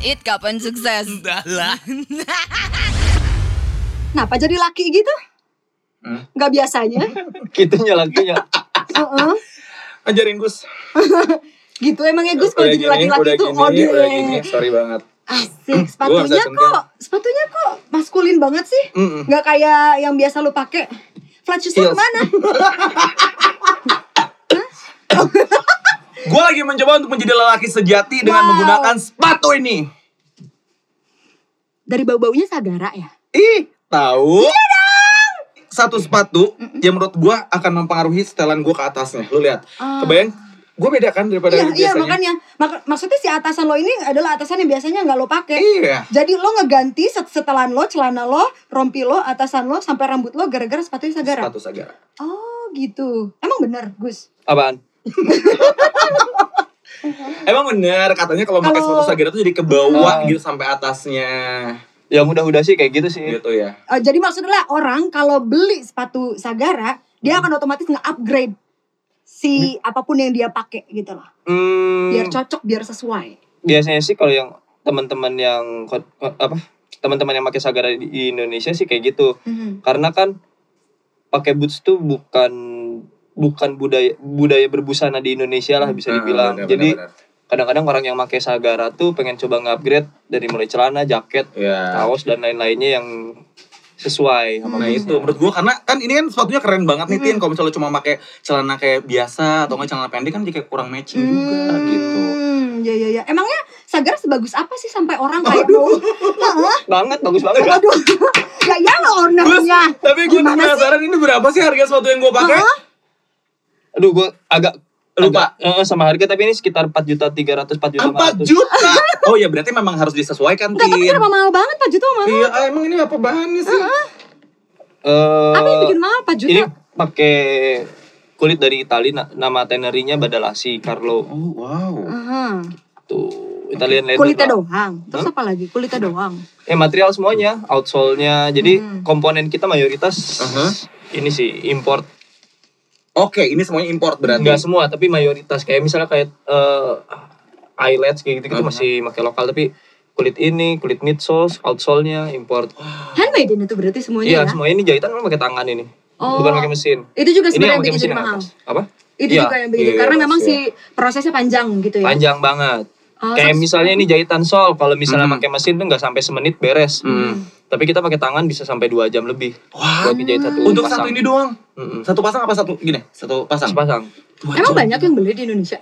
It kapan sukses? Udah lah. Kenapa jadi laki gitu? Hmm. Gak biasanya. Gitunya lakinya. Heeh. Ajarin Gus. Gitu emangnya Gus kalau jadi laki-laki tuh gini, ode. udah gini. Sorry banget. Asik, sepatunya kok, sepatunya kok maskulin banget sih? Mm-mm. Gak kayak yang biasa lu pakai. Flat shoesnya Heels. Gue lagi mencoba untuk menjadi lelaki sejati dengan Wow. menggunakan sepatu ini. Dari bau-baunya Sagara ya? Ih, tahu? Satu sepatu yang menurut gue akan mempengaruhi setelan gue ke atasnya. Lu lihat, Ah. kebayang? Gue beda kan daripada Iya, iya biasanya. makanya. Mak- maksudnya si atasan lo ini adalah atasan yang biasanya nggak lo pakai. Iya. Jadi lo ngeganti set setelan lo, celana lo, rompi lo, atasan lo, sampai rambut lo gara-gara sepatunya Sagara. Sepatu Sagara. Oh gitu. Emang bener Gus? Apaan? Emang bener katanya kalau pakai sepatu Sagara tuh jadi ke bawah Ah. gitu sampai atasnya. Yang udah-udah sih kayak gitu sih. Gitu ya. Eh, jadi maksudnya orang kalau beli sepatu Sagara, dia akan otomatis nge-upgrade si apa pun yang dia pakai gitu loh. Hmm, Biar cocok, biar sesuai. biasanya sih kalau yang teman-teman yang apa? Teman-teman yang pakai Sagara di Indonesia sih kayak gitu. Mhm. Karena kan pakai boots tuh bukan bukan budaya budaya berbusana di Indonesia lah bisa Ah, dibilang. benar, Jadi benar, benar. kadang-kadang orang yang pakai Sagara tuh pengen coba nge-upgrade dari mulai celana, jaket, ya. kaos dan lain-lainnya yang sesuai sama Nah Hmm. itu menurut gua karena kan ini kan sepatunya keren banget nih Tin Kalau misalnya cuma pakai celana kayak biasa atau nggak celana pendek kan jadi kayak kurang matching juga gitu Hmm, ya ya ya. Emangnya Sagara sebagus apa sih sampai orang kayak? Hah? banget bagus banget. Waduh. ya ya lo ownernya. tapi gue penasaran ini berapa sih harga sepatu yang gue pakai? Aduh gue agak Lupa. agak, eh, sama harga tapi ini sekitar 4 juta 300 4 juta 4 500. juta. Oh ya berarti memang harus disesuaikan Enggak, tapi kenapa mahal banget 4 juta mahal? Iya, emang ini apa bahannya sih? Eh, Apa yang bikin mahal 4 juta? Ini pakai kulit dari Italia na- nama tenerinya Badalasi Carlo. Oh wow. Aha. Tuh, Italian leather. Kulitnya lah. doang. Terus apa lagi? Kulitnya doang. Eh material semuanya, outsole-nya. Jadi Hmm. komponen kita mayoritas Aha. ini sih import. Oke, ini semuanya import berarti. Enggak semua, tapi mayoritas kayak misalnya kayak eh eyelets kayak gitu-gitu Aha. masih pakai lokal tapi kulit ini, kulit midsoles, outsole-nya import. Handmade ini tuh berarti semuanya Iya, ya? semua ini jahitan memang pakai tangan ini. Oh. Bukan pakai mesin. Itu juga sebenarnya yang bikin mahal. Apa? Itu Iya. juga yang bikin. Iya, Karena memang pasti. si prosesnya panjang gitu ya. Panjang banget. Oh, Kayak terus- misalnya ini jahitan sol, kalau misalnya Hmm. pakai mesin tuh nggak sampai semenit beres. Hmm. Tapi kita pakai tangan bisa sampai dua jam lebih. Wah. Buat ngejahit satu Untuk pasang. satu ini doang. Mm-mm. Satu pasang apa satu gini? Satu pasang. Sepasang. Dua Emang jam. banyak yang beli di Indonesia?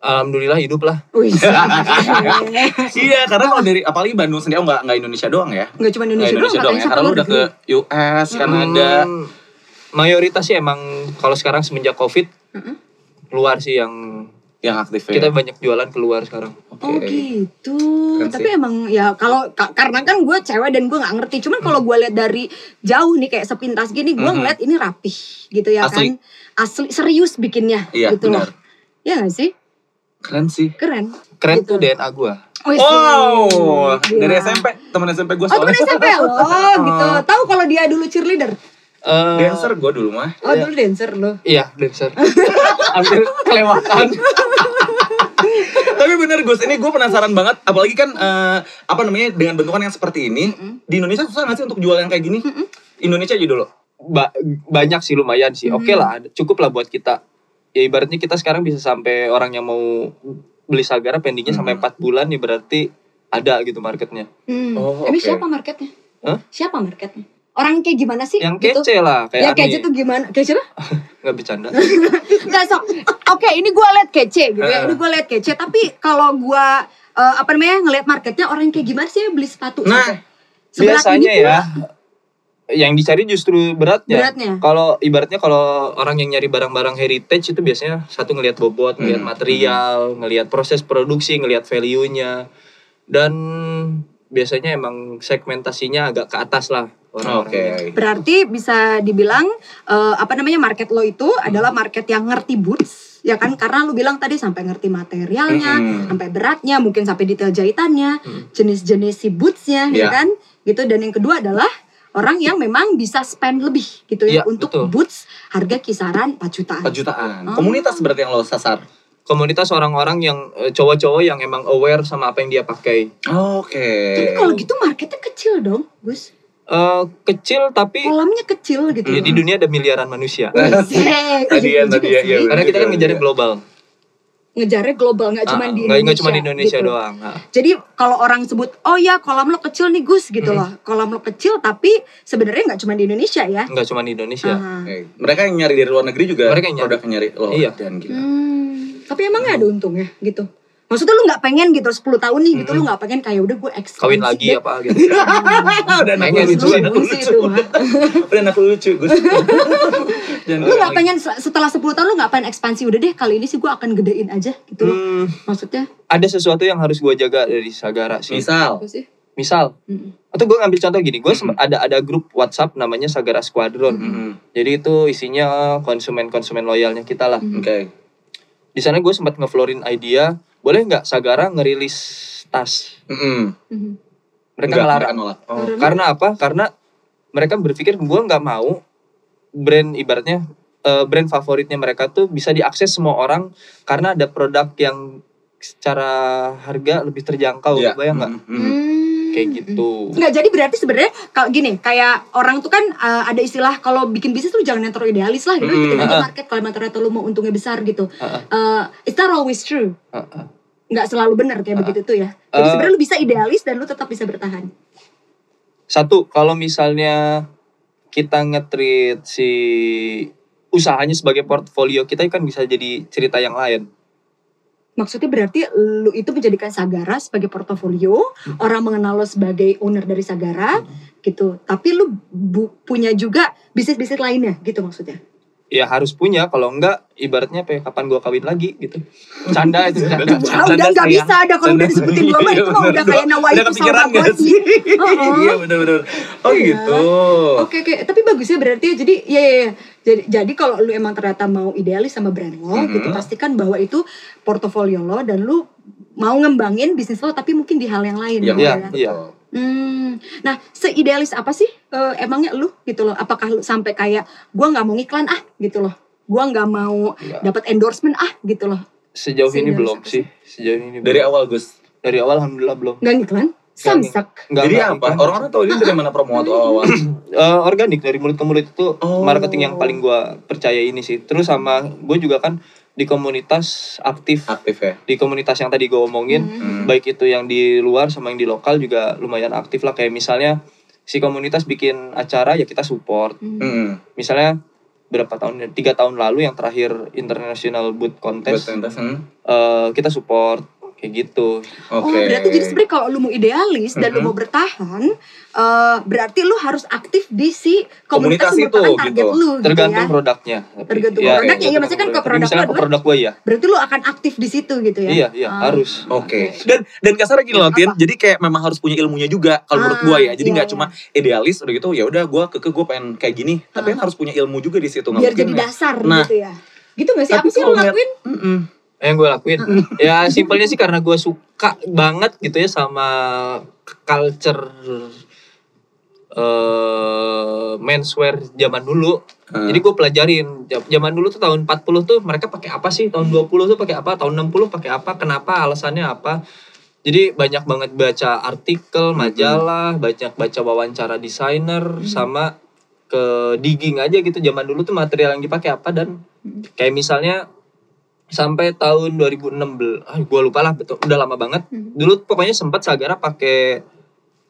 Alhamdulillah hidup lah. Iya, karena kalau dari apalagi Bandung sendiri oh, nggak nggak Indonesia doang ya. Nggak cuma Indonesia, Indonesia doang, doang ya, karena lu udah ke US, Kanada. Hmm, mayoritas sih emang kalau sekarang semenjak covid Mm-mm. keluar sih yang yang aktif kita ya. banyak jualan keluar sekarang. Oke. Oh gitu. Keren Tapi sih. emang ya kalau ka- karena kan gue cewek dan gue nggak ngerti. Cuman kalau gue lihat dari jauh nih kayak sepintas gini, gue Mhm. ngeliat ini rapih gitu ya Asli. kan. Asli serius bikinnya Iya, gitu benar. loh. Ya gak sih? Keren sih. Keren. Keren Gitu. tuh DNA gua. Wih, Oh, sih. dari Gila. SMP, teman SMP gue Oh temen soalnya. SMP lo gitu. Tahu kalau dia dulu cheerleader? Eh, Dancer gue dulu mah. Oh dulu dancer lo. Iya, dancer. Hampir kelewatan. Tapi bener Gus, ini gue penasaran banget. Apalagi kan eh, apa namanya dengan bentukan yang seperti ini di Indonesia susah nggak sih untuk jual yang kayak gini? Indonesia aja dulu. Ba- banyak sih lumayan sih. Oke lah, cukup lah buat kita. Ya ibaratnya kita sekarang bisa sampai orang yang mau beli Sagara pendingnya sampai 4 bulan ya berarti ada gitu marketnya. Hmm. Oh, Tapi oke. siapa marketnya? Hah? Siapa marketnya? Orang kayak gimana sih? Yang gitu? kece lah Ya kayak kece Ani. tuh gimana? Kece apa? Nggak bercanda. Nggak sok. Oke, ini gue liat kece gitu ya. Eh. Ini gue liat kece. Tapi kalau gue eh, apa namanya ngeliat marketnya orang kayak gimana sih beli sepatu? Nah, Biasanya pula? ya yang dicari justru beratnya. Beratnya. Kalau ibaratnya kalau orang yang nyari barang-barang heritage itu biasanya satu ngelihat bobot, ngelihat Hmm. material, ngelihat proses produksi, ngelihat value-nya. Dan biasanya emang segmentasinya agak ke atas lah Oke. orang-orangnya. Berarti bisa dibilang eh, apa namanya market lo itu adalah market yang ngerti boots ya kan karena lu bilang tadi sampai ngerti materialnya, Mm-mm. sampai beratnya, mungkin sampai detail jahitannya, jenis-jenis si bootsnya ya Iya. kan gitu dan yang kedua adalah orang yang memang bisa spend lebih gitu ya Iya, untuk betul. boots harga kisaran 4 jutaan. 4 jutaan. Oh. Komunitas berarti yang lo sasar. Komunitas orang-orang yang eh, cowok-cowok yang emang aware sama apa yang dia pakai. Oke. Tapi kalau gitu marketnya kecil dong, Gus. Eh, kecil tapi Kolamnya kecil gitu. ya, di dunia ada miliaran manusia. Asik. Tadi Iya ya, tadi ya, iya. Karena kita kan ngejarin iya. global. Ngejarnya global, nggak cuma Ah, di Indonesia. nggak cuma di Indonesia gitu. doang. Ah. Jadi kalau orang sebut, oh ya kolam lo kecil nih Gus gitu Hmm. loh. Kolam lo kecil tapi sebenarnya nggak cuma di Indonesia ya. Nggak cuma di Indonesia. Aha. Oke. Mereka yang nyari dari luar negeri juga Mereka yang nyari. produk yang nyari loh. Iya. Dan gila. Hmm, tapi emangnya ada untungnya gitu. Maksudnya lu nggak pengen gitu 10 tahun nih gitu lu nggak pengen kayak udah gue ekspansi Kawin lagi deh. apa gitu. Udah anak Pengen lu lucu, itu. anak lucu. Udah anak lu lucu, Gus. Jangan lu nggak lagi. pengen se- setelah 10 tahun lu nggak pengen ekspansi udah deh kali ini sih gue akan gedein aja gitu loh. Hmm, Maksudnya ada sesuatu yang harus gue jaga dari Sagara sih. Misal. apa sih? Misal, Mm-mm. atau gue ngambil contoh gini, gue ada ada grup WhatsApp namanya Sagara Squadron. Mm-mm. Jadi itu isinya konsumen-konsumen loyalnya kita lah. Mhm. Oke. Di sana gue sempat ngeflorin idea, boleh nggak Sagara ngerilis tas? Mm-mm. Mhm. Mereka Enggak, ngelarang. mereka nolak. Oh. Karena- apa? Karena mereka berpikir gue nggak mau brand ibaratnya eh, brand favoritnya mereka tuh bisa diakses semua orang karena ada produk yang secara harga lebih terjangkau. Iya. Bayang nggak? Mm-mm. Hmm. Kayak gitu. Nggak jadi berarti sebenarnya kalau gini kayak orang tuh kan uh, ada istilah kalau bikin bisnis tuh jangan yang terlalu idealis lah gitu Hmm, bikin aja uh-uh. market kalau ternyata lu mau untungnya besar gitu. Uh-uh. Uh, it's not always true. Uh-uh. Nggak selalu benar kayak Uh-uh. begitu tuh ya. Jadi Uh, sebenarnya lu bisa idealis dan lu tetap bisa bertahan. Satu, kalau misalnya kita nge-treat si usahanya sebagai portfolio kita kan bisa jadi cerita yang lain. Maksudnya berarti lu itu menjadikan Sagara sebagai portofolio, Hmm. orang mengenal lo sebagai owner dari Sagara gitu. Tapi lu bu- punya juga bisnis-bisnis lainnya gitu maksudnya. Ya harus punya, kalau enggak ibaratnya apa ya, kapan gua kawin lagi gitu. Canda itu canda. Udah Canda nggak sayang. bisa ada kalau udah disebutin dua mah Iya, itu mah bener. udah kayak nawai Udah itu sama banget sih? Iya bener-bener. Oh Iya. gitu. Oke oke, tapi bagus ya berarti ya. Jadi ya ya, ya. Jadi jadi kalau lu emang ternyata mau idealis sama brand lo Mhm. gitu, pastikan bahwa itu portofolio lo dan lu mau ngembangin bisnis lo tapi mungkin di hal yang lain gitu Iya, ya. iya. Hmm. Nah, seidealis apa sih eh, emangnya lu gitu loh? Apakah lu sampai kayak gua nggak mau ngiklan ah gitu loh. Gua nggak mau Enggak. dapat endorsement ah gitu loh. Sejauh ini belum sih. Sejauh ini Dari belum. awal Gus. dari awal alhamdulillah belum. Nggak ngiklan? Samsak. Enggak, Jadi apa? Orang-orang tahu ini dari mana promo atau awal? Eh, organik dari mulut ke mulut itu Oh. marketing yang paling gua percaya ini sih. Terus sama gue juga kan di komunitas aktif Aktif ya. di komunitas yang tadi gue omongin Hmm. baik itu yang di luar sama yang di lokal juga lumayan aktif lah kayak misalnya si komunitas bikin acara ya kita support Hmm. Hmm. misalnya berapa tahun tiga tahun lalu yang terakhir international boot contest pentas. hmm. eh, kita support kayak gitu Oke. Oh, berarti jadi sebenarnya kalau lu mau idealis dan lu Mhm. mau bertahan, eh, berarti lu harus aktif di si Komunitas komunitas, yang itu, target gitu. lu gitu tergantung ya. produknya tapi- Tergantung ya, produknya, iya maksudnya kan ke produk lu ke produk gue ya Berarti lu akan aktif di situ gitu ya. iya iya Ah. harus Oke. Dan dan kasarnya gini loh, Tin. Jadi kayak memang harus punya ilmunya juga kalau menurut Ah, gua ya. Jadi iya, nggak iya. cuma idealis udah gitu ya udah gua keke gua pengen kayak gini, tapi kan harus punya ilmu juga di situ Biar jadi ya. dasar Nah. gitu ya. Gitu gak sih? Tapi Apa sih yang kalau lu ngeliat- lakuin? Mm-mm. Yang gue lakuin. Ya simpelnya sih karena gue suka banget gitu ya sama culture eh menswear zaman dulu. Hmm. jadi gue pelajarin zaman dulu tuh tahun 40 tuh mereka pakai apa sih? Tahun 20 tuh pakai apa? Tahun 60 pakai apa? Kenapa? Alasannya apa? Jadi banyak banget baca artikel majalah banyak baca wawancara desainer sama ke digging aja gitu. Zaman dulu tuh material yang dipakai apa dan kayak misalnya sampai tahun 2016 ah gue lupa lah betul udah lama banget Hmm. dulu pokoknya sempat Sagara pakai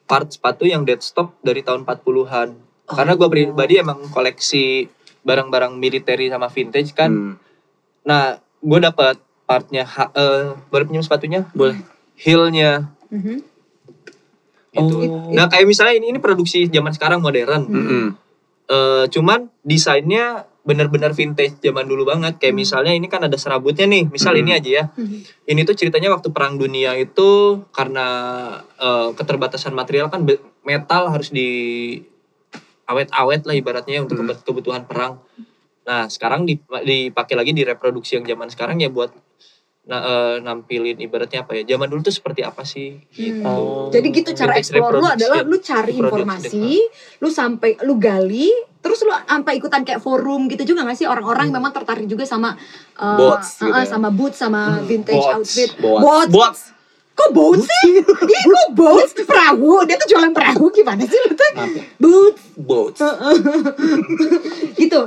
part sepatu yang deadstock dari tahun 40-an karena gue pribadi emang koleksi barang-barang militeri sama vintage kan Hmm. nah gue dapat partnya ha- eh, boleh pinjam sepatunya Boleh. heelnya Mhm. gitu Oh. nah kayak misalnya ini ini produksi zaman sekarang modern Mm-mm. Eh, cuman desainnya bener-bener vintage zaman dulu banget kayak Hmm. misalnya ini kan ada serabutnya nih misal Hmm. ini aja ya Mhm. ini tuh ceritanya waktu perang dunia itu karena eh, keterbatasan material kan metal harus di awet-awet lah ibaratnya untuk Hmm. kebut- kebutuhan perang nah sekarang dip- dipakai lagi di reproduksi yang zaman sekarang ya buat na- eh, nampilin ibaratnya apa ya zaman dulu tuh seperti apa sih gitu Hmm. Jadi gitu cara explore lu adalah lu cari informasi, lu sampai lu gali, Terus lu sampai ikutan kayak forum gitu juga gak sih orang-orang yang memang tertarik juga sama uh, Bots gitu uh, uh, ya. sama boots sama vintage bots. outfit. Bots. Bots. Kok boats sih? Ih, kok boats? Perahu. Dia tuh jualan perahu gimana sih lu tuh? Apa? Boots. Bots. gitu.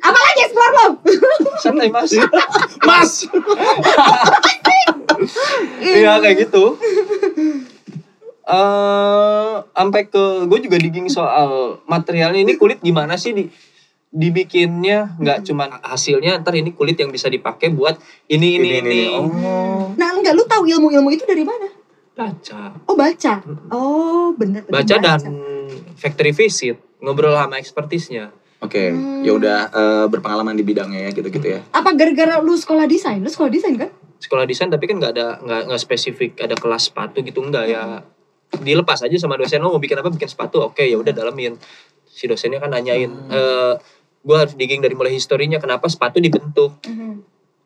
Apa lagi explore lo? santai mas Mas. Iya kayak gitu. Eh, sampai ke gue juga digging soal materialnya ini kulit gimana sih di dibikinnya nggak cuman hasilnya ntar ini kulit yang bisa dipakai buat ini ini ini, Oh. Nah, enggak lu tahu ilmu-ilmu itu dari mana? baca Oh, baca. Oh, bener. bener, baca dan factory visit ngobrol sama ekspertisnya Oke, Hmm. ya udah eh, berpengalaman di bidangnya ya gitu-gitu ya. Apa gara-gara lu sekolah desain? Lu sekolah desain kan? sekolah desain tapi kan nggak ada nggak nggak spesifik ada kelas sepatu gitu enggak ya dilepas aja sama dosen lo mau bikin apa? Bikin sepatu. Oke ya udah dalamin si dosennya kan nanyain eh gue harus digging dari mulai historinya kenapa sepatu dibentuk?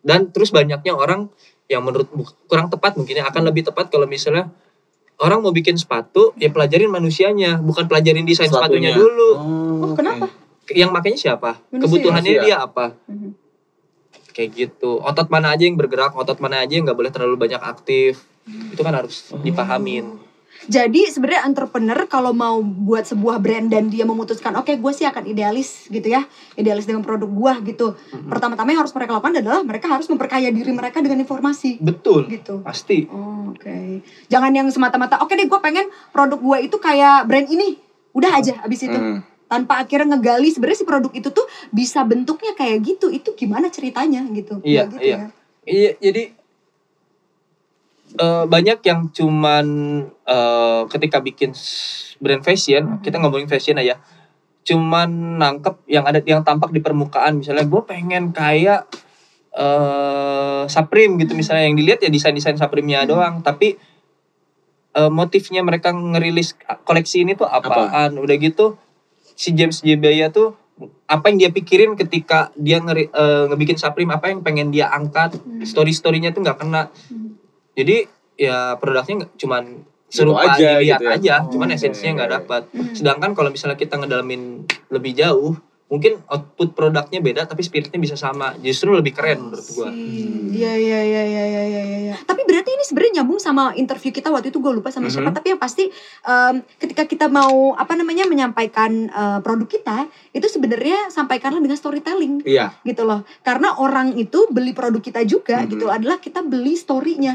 Dan terus banyaknya orang yang menurut kurang tepat mungkin ya, akan lebih tepat kalau misalnya orang mau bikin sepatu ya pelajarin manusianya bukan pelajarin desain sepatunya. dulu. Oh, Oh, kenapa? yang makanya siapa? Manusia. kebutuhannya Manusia. dia apa? Kayak gitu. Otot mana aja yang bergerak otot mana aja yang nggak boleh terlalu banyak aktif. Itu kan harus dipahamin Jadi sebenarnya entrepreneur kalau mau buat sebuah brand dan dia memutuskan oke gue sih akan idealis gitu ya. Idealis dengan produk gue gitu. Pertama-tama yang harus mereka lakukan adalah mereka harus memperkaya diri mereka dengan informasi. Betul gitu. pasti. Oh, oke. Jangan yang semata-mata oke deh gue pengen produk gue itu kayak brand ini. Udah aja abis itu. Hmm. tanpa akhirnya ngegali sebenarnya si produk itu tuh bisa bentuknya kayak gitu. Itu gimana ceritanya gitu. Iya, gitu iya. ya? Iya jadi eh, banyak yang cuman eh, ketika bikin brand fashion kita ngomongin fashion aja cuman nangkep yang ada yang tampak di permukaan. Misalnya gue pengen kayak eh Supreme gitu misalnya. Yang dilihat ya desain-desain Supreme-nya doang. Tapi eh, motifnya mereka ngerilis koleksi ini tuh apaan? Udah gitu si James J. Baya tuh apa yang dia pikirin ketika dia ngeri, eh, ngebikin Supreme apa yang pengen dia angkat story-storynya tuh nggak kena. Hmm. Jadi ya produknya nggak cuman Gitu serupa aja dilihat gitu ya. aja Oh, cuman esensinya nggak dapat Hmm. sedangkan kalau misalnya kita ngedalamin lebih jauh mungkin output produknya beda tapi spiritnya bisa sama justru lebih keren menurut gua Iya iya iya iya iya iya iya. Tapi berarti ini sebenarnya nyambung sama interview kita waktu itu gue lupa sama siapa. Mhm. Tapi yang pasti em, ketika kita mau apa namanya menyampaikan eh, produk kita itu sebenarnya sampaikanlah dengan storytelling Iya. gitu loh. Karena orang itu beli produk kita juga Mhm. gitu adalah kita beli storynya.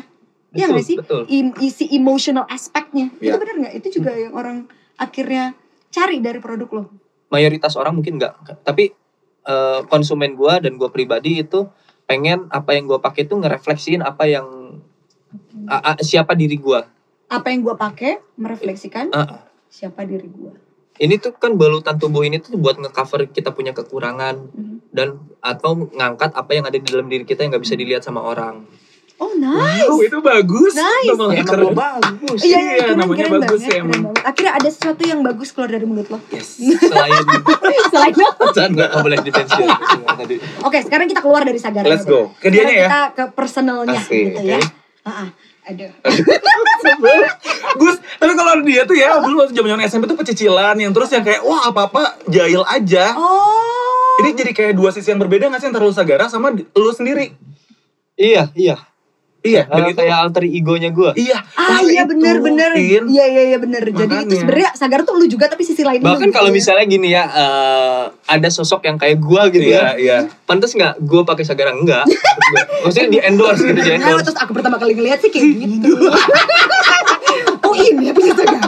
Iya nggak sih? betul. Im- isi emotional aspeknya. Iya. Itu benar nggak? Itu juga yang orang akhirnya cari dari produk lo. mayoritas orang mungkin nggak tapi eh, konsumen gua dan gua pribadi itu pengen apa yang gua pakai itu ngerefleksiin apa yang a- a- siapa diri gua Apa yang gue pakai merefleksikan Ah, siapa diri gue. ini tuh kan balutan tubuh ini tuh buat ngecover kita punya kekurangan Mhm. dan atau ngangkat apa yang ada di dalam diri kita yang nggak bisa dilihat sama orang Oh nice. Wow, itu bagus. Nice. Nama ya, keren. bagus Iya, Iya, keren, namanya keren bagus banget, ya, emang. banget. Akhirnya ada sesuatu yang bagus keluar dari mulut lo. Yes. selain Selain itu. Canda. nggak boleh detensi tadi Oke, sekarang kita keluar dari Sagara. Let's go. Ke dianya ya. Kita ke personalnya Asik, gitu ya. oke. Heeh. Aduh. Gus, tapi kalau dia tuh ya dulu waktu zaman SMP tuh pecicilan yang terus yang kayak wah apa-apa jahil aja. Oh. Ini jadi kayak dua sisi yang berbeda nggak sih antara lu Sagara sama lu sendiri? iya iya Iya, dan Eh, itu kayak alter egonya gua iya. Ah nah iya itu, bener bener. Tin. Iya iya iya bener. Jadi itu sebenarnya Sagar tuh lu juga tapi sisi lain lu bahkan gitu kalau ya. misalnya gini ya eh, ada sosok yang kayak gua gitu Iya, ya iya. pantas nggak gua pakai sagara enggak maksudnya di endorse gitu di Nah, endorse terus aku pertama kali ngeliat sih kayak gitu. oh ini ya punya Sagara.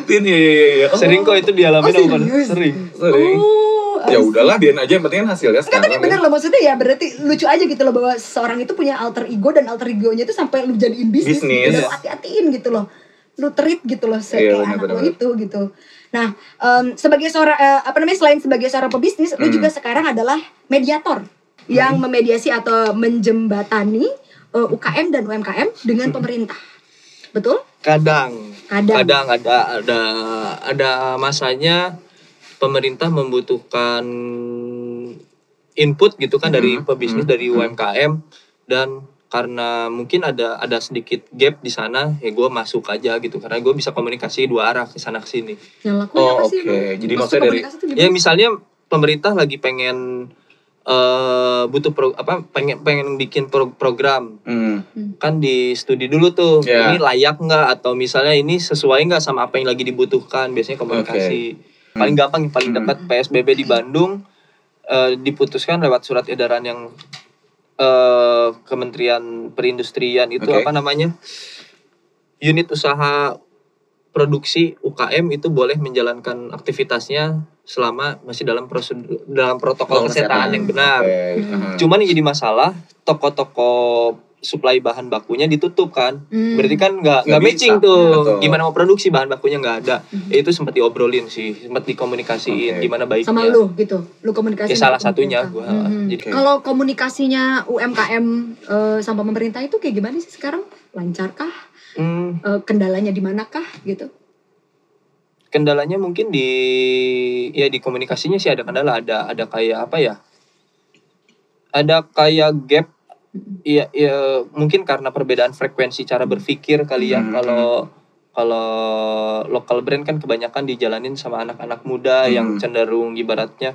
Tin, iya, iya, iya. Oh, sering kok itu dialami Oh, sama serius? sering Sering. Oh. Ya udahlah, biarin aja yang penting kan hasilnya Enggak tapi sekarang. bener ya. loh maksudnya ya berarti lucu aja gitu loh bahwa seseorang itu punya alter ego dan alter egonya itu sampai lu jadiin bisnis, Bisnis. gitu. Lu hati-hatiin gitu loh. Lu treat gitu loh se- Iya, kayak bener, anak lo itu gitu. Nah, em, sebagai seorang eh, apa namanya selain sebagai seorang pebisnis, lu Hmm. juga sekarang adalah mediator yang memediasi atau menjembatani eh, UKM dan UMKM dengan pemerintah. Betul? kadang Kadang. kadang ada ada ada masanya pemerintah membutuhkan input gitu kan dari Mhm, pebisnis mhm, dari. UMKM dan karena mungkin ada ada sedikit gap di sana ya gue masuk aja gitu. Karena gue bisa komunikasi dua arah ke sana ke sini. Oh, oke. lu? Jadi Maksud maksudnya dari- ya misalnya pemerintah lagi pengen eh butuh pro, apa pengen pengen bikin pro- program. Hmm. kan di studi dulu tuh Ya. ini layak nggak? Atau misalnya ini sesuai nggak sama apa yang lagi dibutuhkan? Biasanya komunikasi paling gampang yang paling Hmm. dekat PSBB di Bandung eh, diputuskan lewat surat edaran yang eh, Kementerian Perindustrian itu Oke. apa namanya unit usaha produksi UKM itu boleh menjalankan aktivitasnya selama masih dalam prosedur dalam protokol kesehatan yang benar. Oke. Hmm. Aha. Cuman yang jadi masalah toko-toko suplai bahan bakunya ditutup kan. Hmm. Berarti kan nggak Nggak matching bisa. tuh. Betul. Gimana mau produksi bahan bakunya nggak ada. Hmm. Itu sempat diobrolin sih, sempat dikomunikasiin Oke. gimana baiknya. sama lu gitu lu komunikasi Ya, salah satunya pemerintah. gua. Mhm. Jadi- kalau komunikasinya UMKM eh, sama pemerintah itu kayak gimana sih sekarang lancarkah Hmm, Eh, kendalanya di manakah gitu kendalanya mungkin di ya di komunikasinya sih ada kendala, ada ada kayak apa ya? Ada kayak gap Iya, ya, mungkin karena perbedaan frekuensi cara berpikir kali ya. Hmm. Kalau kalau lokal brand kan kebanyakan dijalanin sama anak-anak muda Hmm. yang cenderung ibaratnya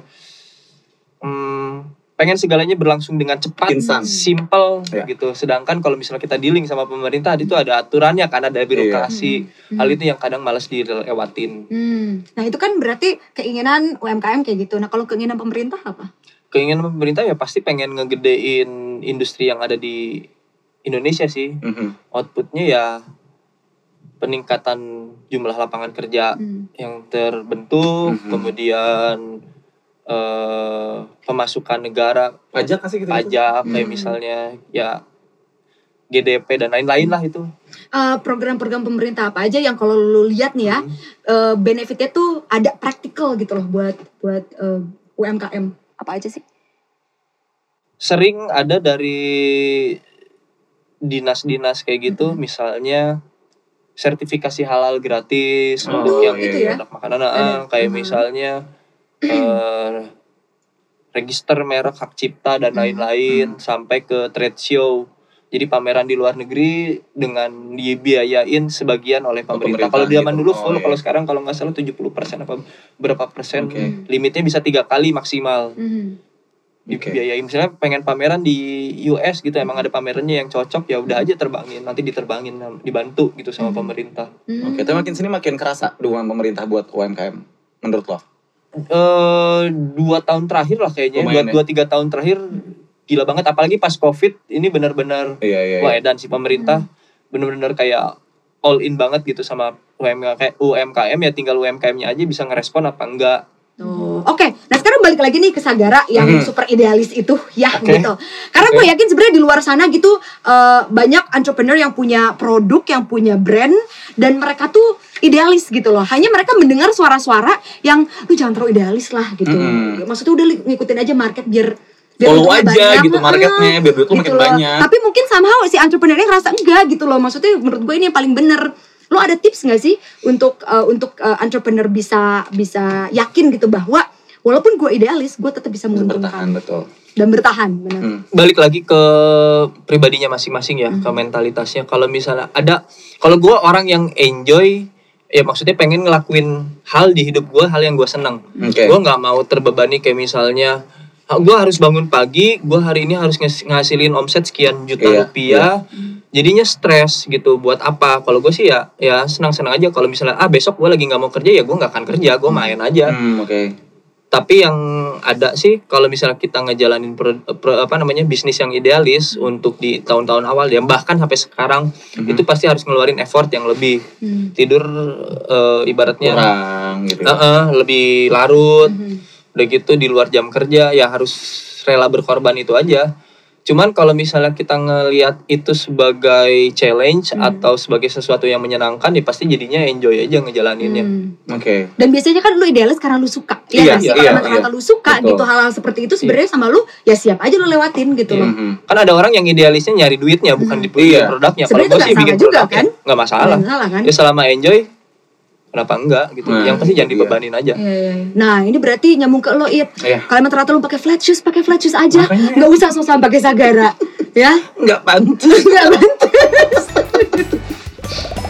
hmm, pengen segalanya berlangsung dengan cepat, Instan. simple Ya. gitu. Sedangkan kalau misalnya kita dealing sama pemerintah itu ada aturannya kan ada birokrasi. Hmm. Hal itu yang kadang malas dilewatin. Hmm. Nah itu kan berarti keinginan UMKM kayak gitu. Nah kalau keinginan pemerintah apa? Keinginan pemerintah ya pasti pengen ngegedein industri yang ada di Indonesia sih. Mhm. outputnya ya peningkatan jumlah lapangan kerja Hmm. yang terbentuk, Mhm. kemudian eh, pemasukan negara, Pajak kasih gitu. pajak kayak Hmm. misalnya ya GDP dan lain-lain lah itu. Eh, program-program pemerintah apa aja yang kalau lu lihat nih ya Hmm. eh, benefitnya tuh ada praktikal gitu loh buat buat eh, UMKM apa aja sih? Sering ada dari dinas-dinas kayak gitu, misalnya sertifikasi halal gratis Oh, untuk yang iya, itu ya? produk makanan, ah, Ada. kayak Mhm. misalnya eh, register merek hak cipta dan Mhm. lain-lain sampai ke trade show. Jadi pameran di luar negeri dengan dibiayain sebagian oleh pemerintah. pemerintah Kalau zaman gitu. dulu Oh, full, iya. kalau sekarang kalau nggak salah 70% apa berapa persen Oke. limitnya bisa tiga kali maksimal Hmm. Oke. dibiayain. Misalnya pengen pameran di US gitu, emang ada pamerannya yang cocok ya udah aja terbangin, nanti diterbangin dibantu gitu sama Mhm. pemerintah. Hmm. Oke, tapi makin sini makin kerasa dukungan pemerintah buat UMKM menurut lo. eh dua tahun terakhir lah kayaknya dua, ya? dua tiga tahun terakhir gila banget apalagi pas covid ini benar-benar Iya, iya, wah iya. edan si pemerintah benar-benar kayak all in banget gitu sama UMKM UMKM ya tinggal UMKM-nya aja bisa ngerespon apa enggak Tuh. Oke, balik lagi nih ke Sagara yang Mhm. super idealis itu ya Oke. gitu. Karena gue yakin sebenarnya di luar sana gitu eh, banyak entrepreneur yang punya produk, yang punya brand dan mereka tuh idealis gitu loh. Hanya mereka mendengar suara-suara yang lu jangan terlalu idealis lah gitu. Mhm. Maksudnya udah ngikutin aja market biar biar Follow aja banyak. gitu marketnya, Heeh, biar duit lu makin loh. banyak. Tapi mungkin somehow si entrepreneurnya ngerasa enggak gitu loh. Maksudnya menurut gue ini yang paling bener. Lo ada tips nggak sih untuk eh, untuk eh, entrepreneur bisa bisa yakin gitu bahwa walaupun gue idealis, gue tetap bisa Bertahan menguntungkan betul. dan bertahan, benar. Hmm. balik lagi ke pribadinya masing-masing ya ke mentalitasnya kalau misalnya ada kalau gue orang yang enjoy ya maksudnya pengen ngelakuin hal di hidup gue hal yang gue senang Oke. gue nggak mau terbebani kayak misalnya gue harus bangun pagi gue hari ini harus ngas- ngasilin omset sekian juta Iya, rupiah jadinya stres gitu buat apa kalau gue sih ya ya senang-senang aja kalau misalnya ah besok gue lagi nggak mau kerja ya gue nggak akan kerja gue main aja Hmm, oke. Tapi yang ada sih kalau misalnya kita ngejalanin pro- pro- apa namanya bisnis yang idealis untuk di tahun-tahun awal ya bahkan sampai sekarang Mhm. itu pasti harus ngeluarin effort yang lebih Hmm. tidur eh, ibaratnya Kurang gitu. eh, eh, lebih larut Mhm. udah gitu di luar jam kerja ya harus rela berkorban itu aja cuman kalau misalnya kita ngelihat itu sebagai challenge Hmm. atau sebagai sesuatu yang menyenangkan ya pasti jadinya enjoy aja ngejalaninnya Hmm. Oke. Dan biasanya kan lu idealis karena lu suka. Iya, nggak sih? iya, iya, ternyata iya. lu suka Betul. gitu hal-hal seperti itu sebenarnya sama lu ya siap aja lu lewatin gitu loh. Mhm. kan ada orang yang idealisnya nyari duitnya bukan di Iya. produknya kalau Sebenarnya gue itu sih nggak bikin salah juga, produknya kan? nggak masalah Nggak salah kan? ya selama enjoy kenapa enggak gitu. Nah, yang pasti jangan iya. dibebanin aja. Iya, iya, iya. Nah ini berarti nyambung ke lo it kalau emang teratur, pakai flat shoes pakai flat shoes aja. Makanya. nggak usah sosan pakai sagara ya? Nggak pantas. Nggak pantas.